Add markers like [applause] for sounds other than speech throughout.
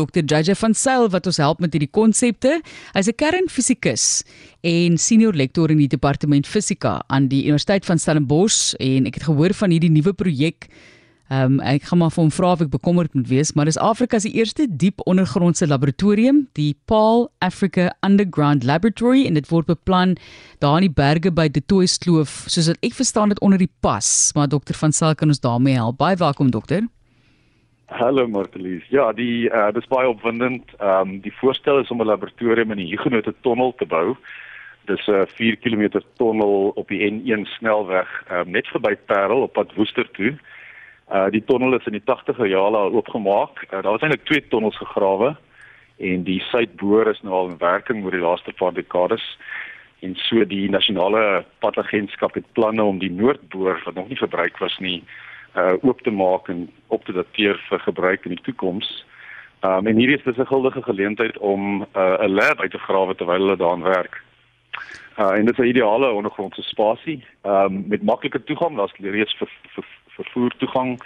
Dr. JJ van Sail wat ons help met hierdie konsepte. Hy's 'n kernfisikus en senior lektor in die departement fisika aan die Universiteit van Stellenbosch en ek het gehoor van hierdie nuwe projek Ehm um, ek gaan maar vir hom vra of ek bekommerd moet wees, maar dis Afrika se eerste diep ondergrondse laboratorium, die Paul Africa Underground Laboratory en dit word beplan daar in die berge by De Tooi Kloof, soos wat ek verstaan dit onder die pas, maar dokter van Sail kan ons daarmee help. Baie welkom dokter. Hallo Martelies. Ja, die uh, dis baie opwindend. Ehm um, die voorstel is om 'n laboratorium in die Huguenot tunnel te bou. Dis 'n uh, 4 km tunnel op die N1 snelweg, um, net verby Parel op pad Woester toe. Uh die tonnel is in die 80er jare al oopgemaak. Uh, daar was eintlik twee tonnels gegrawe en die suidboor is nou al in werking oor die laaste paar dekades. En so die nasionale padagentskap het planne om die noordboor wat nog nie verbruik was nie uh oop te maak en op te dateer vir gebruik in die toekoms. Um en hierdie is 'n guldige geleentheid om uh, 'n lab uit te grawe terwyl hulle daaraan werk. Uh en dit is 'n ideale ondergrondse spasie um met maklike toegang. Daar's reeds vir, vir vervoer toegang.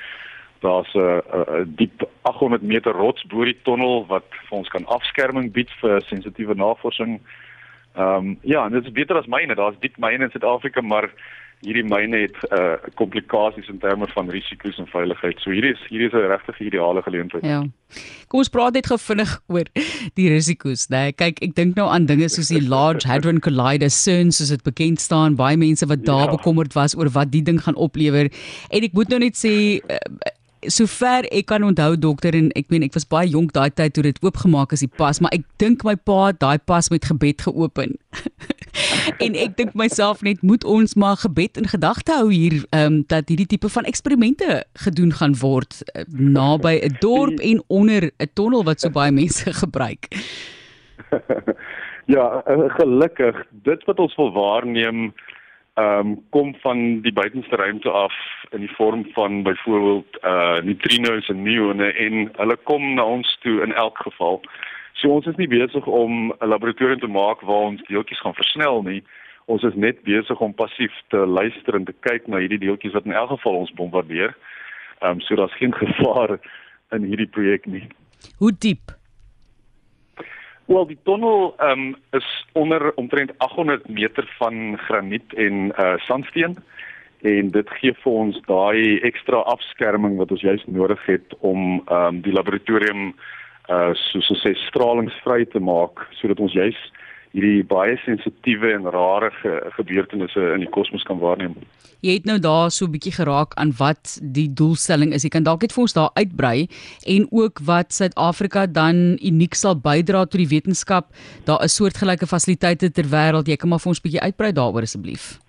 Daar's 'n uh, diep 800 meter rots bo die tonnel wat vir ons kan afskerming bied vir sensitiewe navorsing. Ehm um, ja, en dit is beter as myne. Daar's diep myne in Suid-Afrika, maar hierdie myne het uh komplikasies in terme van risiko's en veiligheid. So hierdie is hierdie is 'n regtig ideale geleentheid. Ja. Kom ons praat net gevinnig oor die risiko's, né? Nee, kyk, ek dink nou aan dinge soos die Large Hadron Collider CERN soos dit bekend staan, baie mense wat daar ja. bekommerd was oor wat die ding gaan oplewer. En ek moet nou net sê uh, sover ek kan onthou dokter en ek meen ek was baie jonk daai tyd toe dit oopgemaak is die pas maar ek dink my pa daai pas met gebed geopen [laughs] [laughs] en ek dink myself net moet ons maar gebed in gedagte hou hier um, dat hierdie tipe van eksperimente gedoen gaan word uh, naby 'n dorp en onder 'n tonnel wat so baie mense [laughs] gebruik ja eh, gelukkig dit wat ons wil waarneem ehm um, kom van die buitenste ruimte af in die vorm van byvoorbeeld uh neutrinos en muone en hulle kom na ons toe in elk geval. So ons is nie besig om 'n laboratorium te maak waar ons deeltjies gaan versnel nie. Ons is net besig om passief te luister en te kyk na hierdie deeltjies wat in elk geval ons bombardeer. Ehm um, so daar's geen [laughs] gevaar in hierdie projek nie. Hoe diep Wel die tunnel um, is onder omtrent 800 meter van graniet en uh, sandsteen en dit gee vir ons daai ekstra afskerming wat ons juist nodig het om um, die laboratorium uh, soos ons sê stralingsvry te maak sodat ons juist hierdie baie sensitiewe en rare ge gebeurtenisse in die kosmos kan waarneem. Jy het nou daar so 'n bietjie geraak aan wat die doelstelling is. Jy kan dalk net vir ons daar uitbrei en ook wat Suid-Afrika dan uniek sal bydra tot die wetenskap. Daar is soortgelyke fasiliteite ter wêreld. Jy kan maar vir ons bietjie uitbrei daaroor asseblief.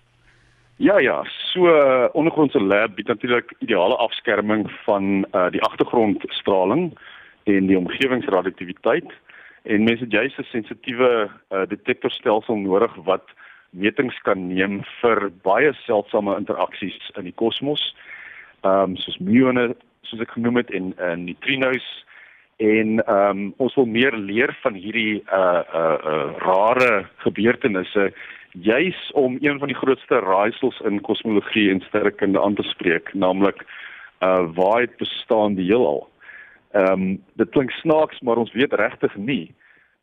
Ja ja, so uh, ondergrondse lab bied natuurlik ideale afskerming van uh, die agtergrondstraling en die omgewingsradioaktiwiteit en mense het juist 'n sensitiewe uh, detektorstelsel nodig wat metings kan neem vir baie seldsame interaksies in die kosmos. Ehm um, soos muone, soos ek genoem het en en uh, neutrinos en ehm um, ons wil meer leer van hierdie uh uh, uh rare gebeurtenisse juis om een van die grootste raaisels in kosmologie en sterrekunde aan te spreek, naamlik uh waar het bestaan die heelal? Ehm um, dit klink snaaks, maar ons weet regtig nie.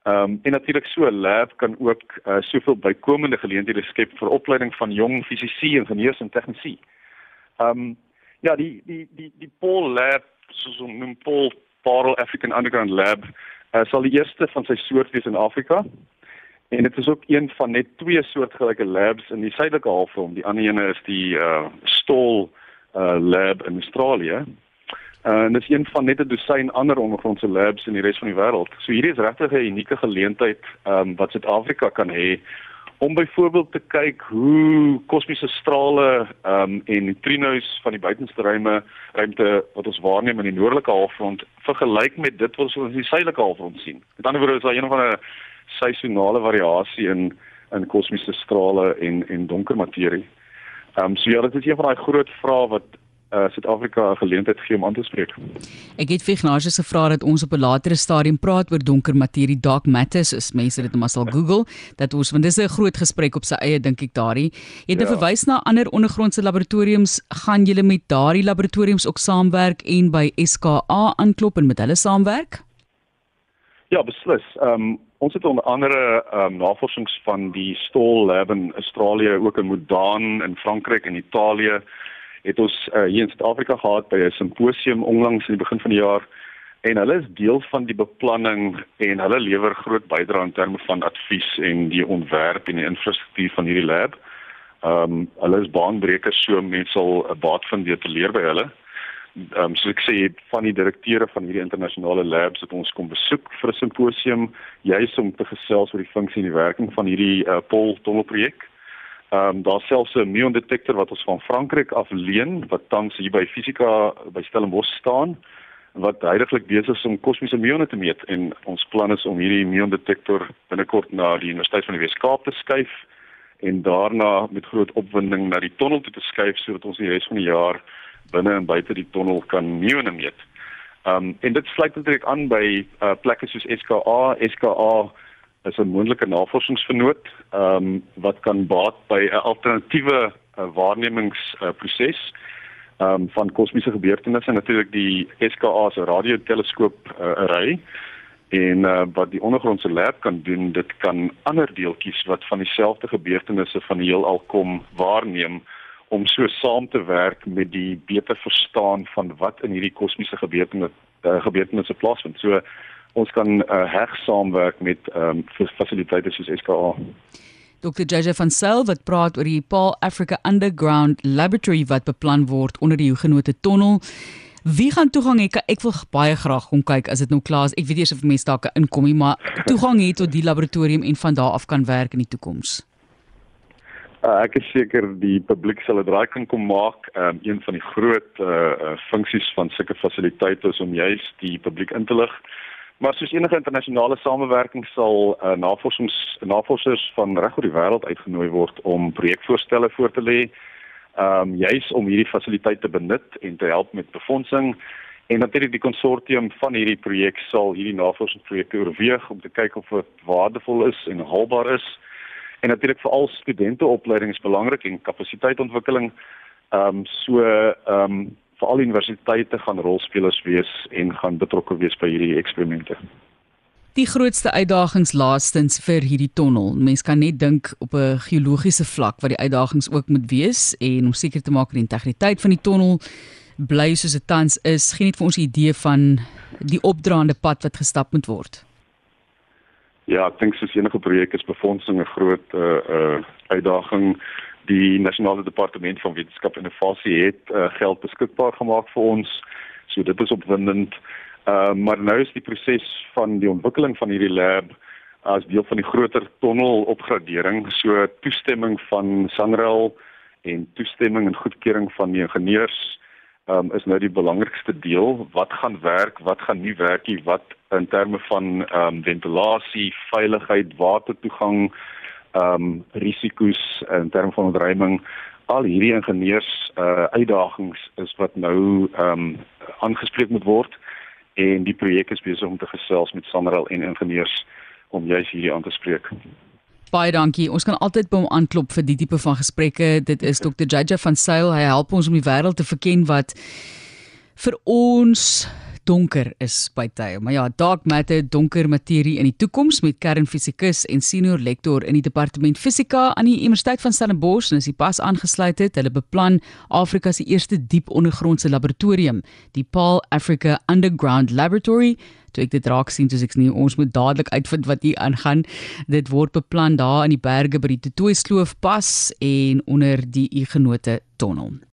Ehm um, en natuurlik so 'n lab kan ook uh, soveel bykomende geleenthede skep vir opleiding van jong fisici, ingenieurs en tegnisi. Ehm um, ja, die die die die Paul Lab, soos ons noem Paul Paul African Underground Lab, uh, sal die eerste van sy soort wees in Afrika. En dit is ook een van net twee soortgelyke labs in die suidelike halfrond. Die ander ene is die uh Stoll uh lab in Australië. Uh, en dit is een van net 'n dosyn ander ondergrondse labs in die res van die wêreld. So hierdie is regtig 'n unieke geleentheid um, wat Suid-Afrika kan hê om byvoorbeeld te kyk hoe kosmiese strale um, en neutrinos van die buitenste ruimte ruimte wat ons waarneem in die noordelike halfrond vergelyk met dit wat ons in die suidelike halfrond sien. Met ander woorde is daar een van 'n seisonale variasie in in kosmiese strale en en donker materie. Ehm um, so ja, dit is een van daai groot vrae wat uh Suid-Afrika 'n geleentheid gee om aan te spreek. Ek het vir Ignatius gevra dat ons op 'n latere stadium praat oor donker materie dark matter as mense dit net sal Google dat ons want dis 'n groot gesprek op sy eie dink ek daardie. Jy het ja. verwys na ander ondergrondse laboratoriums, gaan julle met daardie laboratoriums ook saamwerk en by SKA aanklop en met hulle saamwerk? Ja, beslis. Ehm um, ons het onder andere ehm um, navorsings van die Stoll Lab in Australië, ook in Modaan in Frankryk en Italië het ons uh, hier in Suid-Afrika gehad by 'n simposium onlangs in die begin van die jaar en hulle is deel van die beplanning en hulle lewer groot bydrae in terme van advies en die ontwerp en die infrastruktuur van hierdie lab. Ehm um, hulle is baanbrekers so mense sal 'n baat vind deur te leer by hulle. Ehm um, so ek sê van die direkteure van hierdie internasionale labs het ons kom besoek vir 'n simposium juis om te gesels oor die funksie en die werking van hierdie uh, Pol tunnel projek. Ehm um, daar selfs 'n muon detektor wat ons van Frankryk af leen wat tans hier by Fisika by Stellenbosch staan wat heidaglik besig is om kosmiese muone te meet en ons plan is om hierdie muon detektor binnekort na die Universiteit van die Wes-Kaap te skuif en daarna met groot opwinding na die tonnel toe te skuif sodat ons die res van die jaar binne en buite die tonnel kan meone meet. Um en dit sluit natuurlik aan by uh, plekke soos SKA. SKA is 'n moontlike navorsingsvernoot um wat kan baat by 'n alternatiewe uh, waarnemingsproses uh, um van kosmiese gebeurtenisse natuurlik die SKA se radioteleskoop uh, array en uh, wat die ondergrondse lab kan doen dit kan ander deeltjies wat van dieselfde gebeurtenisse van die heelal kom waarneem om so saam te werk met die beter verstaan van wat in hierdie kosmiese gebeurtenisse uh, gebeurtenisse plaasvind. So ons kan uh, heg saamwerk met ehm um, fasiliteite soos SKA. Dr. JJ van Sail wat praat oor die Paul Africa Underground Laboratory wat beplan word onder die Huguenot Tunnel. Wie gaan toegang hê? Ek wil baie graag kom kyk as dit nou klaar is. Ek weet eers of mense daar kan inkom nie, maar toegang hê tot die laboratorium en van daar af kan werk in die toekoms. Uh, ek is seker die publiek sal 'n draai kan kom maak. Um, een van die groot uh, uh funksies van sulke fasiliteite is om juis die publiek in te lig. Maar soos enige internasionale samewerking sal uh, navorsings navorsers van reg oor die wêreld uitgenooi word om projekvoorstelle voor te lê. Um juis om hierdie fasiliteit te benut en te help met befondsing en natuurlik die konsortium van hierdie projek sal hierdie navorsingsprojekte oorweeg om te kyk of dit waardevol is en haalbaar is en natuurlik veral studenteopleiding is belangrik en kapasiteitontwikkeling. Ehm um, so ehm um, veral universiteite gaan rolspelers wees en gaan betrokke wees by hierdie eksperimente. Die grootste uitdagings laastens vir hierdie tonnel. Mense kan net dink op 'n geologiese vlak wat die uitdagings ook moet wees en om seker te maak dat die integriteit van die tonnel bly soos dit tans is. Geen net vir ons 'n idee van die opdraande pad wat gestap moet word. Ja, ek dink soos enige projek is befondsing 'n groot uh uh uitdaging. Die nasionale departement van wetenskap en innovasie het uh, geld beskikbaar gemaak vir ons. So dit is opwindend. Uh maar nou is die proses van die ontwikkeling van hierdie lab as deel van die groter tonnel opgradering, so toestemming van Sanrail en toestemming en goedkeuring van die ingenieurs um, is nou die belangrikste deel. Wat gaan werk, wat gaan nie werk nie, wat in terme van ehm um, ventilasie, veiligheid, watertoegang, ehm um, risiko's in terme van ontruiming, al hierdie ingenieurs uh uitdagings is wat nou ehm um, aangespreek moet word en die projek is besig om te gesels met Sanral en ingenieurs om juis hierdie aan te spreek. Baie dankie. Ons kan altyd by hom aanklop vir die tipe van gesprekke. Dit is Dr. Jaja van Sail. Hy help ons om die wêreld te verken wat vir ons donker is by tye. Maar ja, dark matter, donker materie in die toekoms met kernfisikus en senior lektor in die departement fisika aan die Universiteit van Stellenbosch en is hy pas aangesluit het. Hulle beplan Afrika se eerste diep ondergrondse laboratorium, die Paul Africa Underground Laboratory toe ek dit raak sien soos ek nie ons moet dadelik uitvind wat hier aangaan dit word beplan daar in die berge by die Tutoy Sloof pas en onder die Igenote tonnel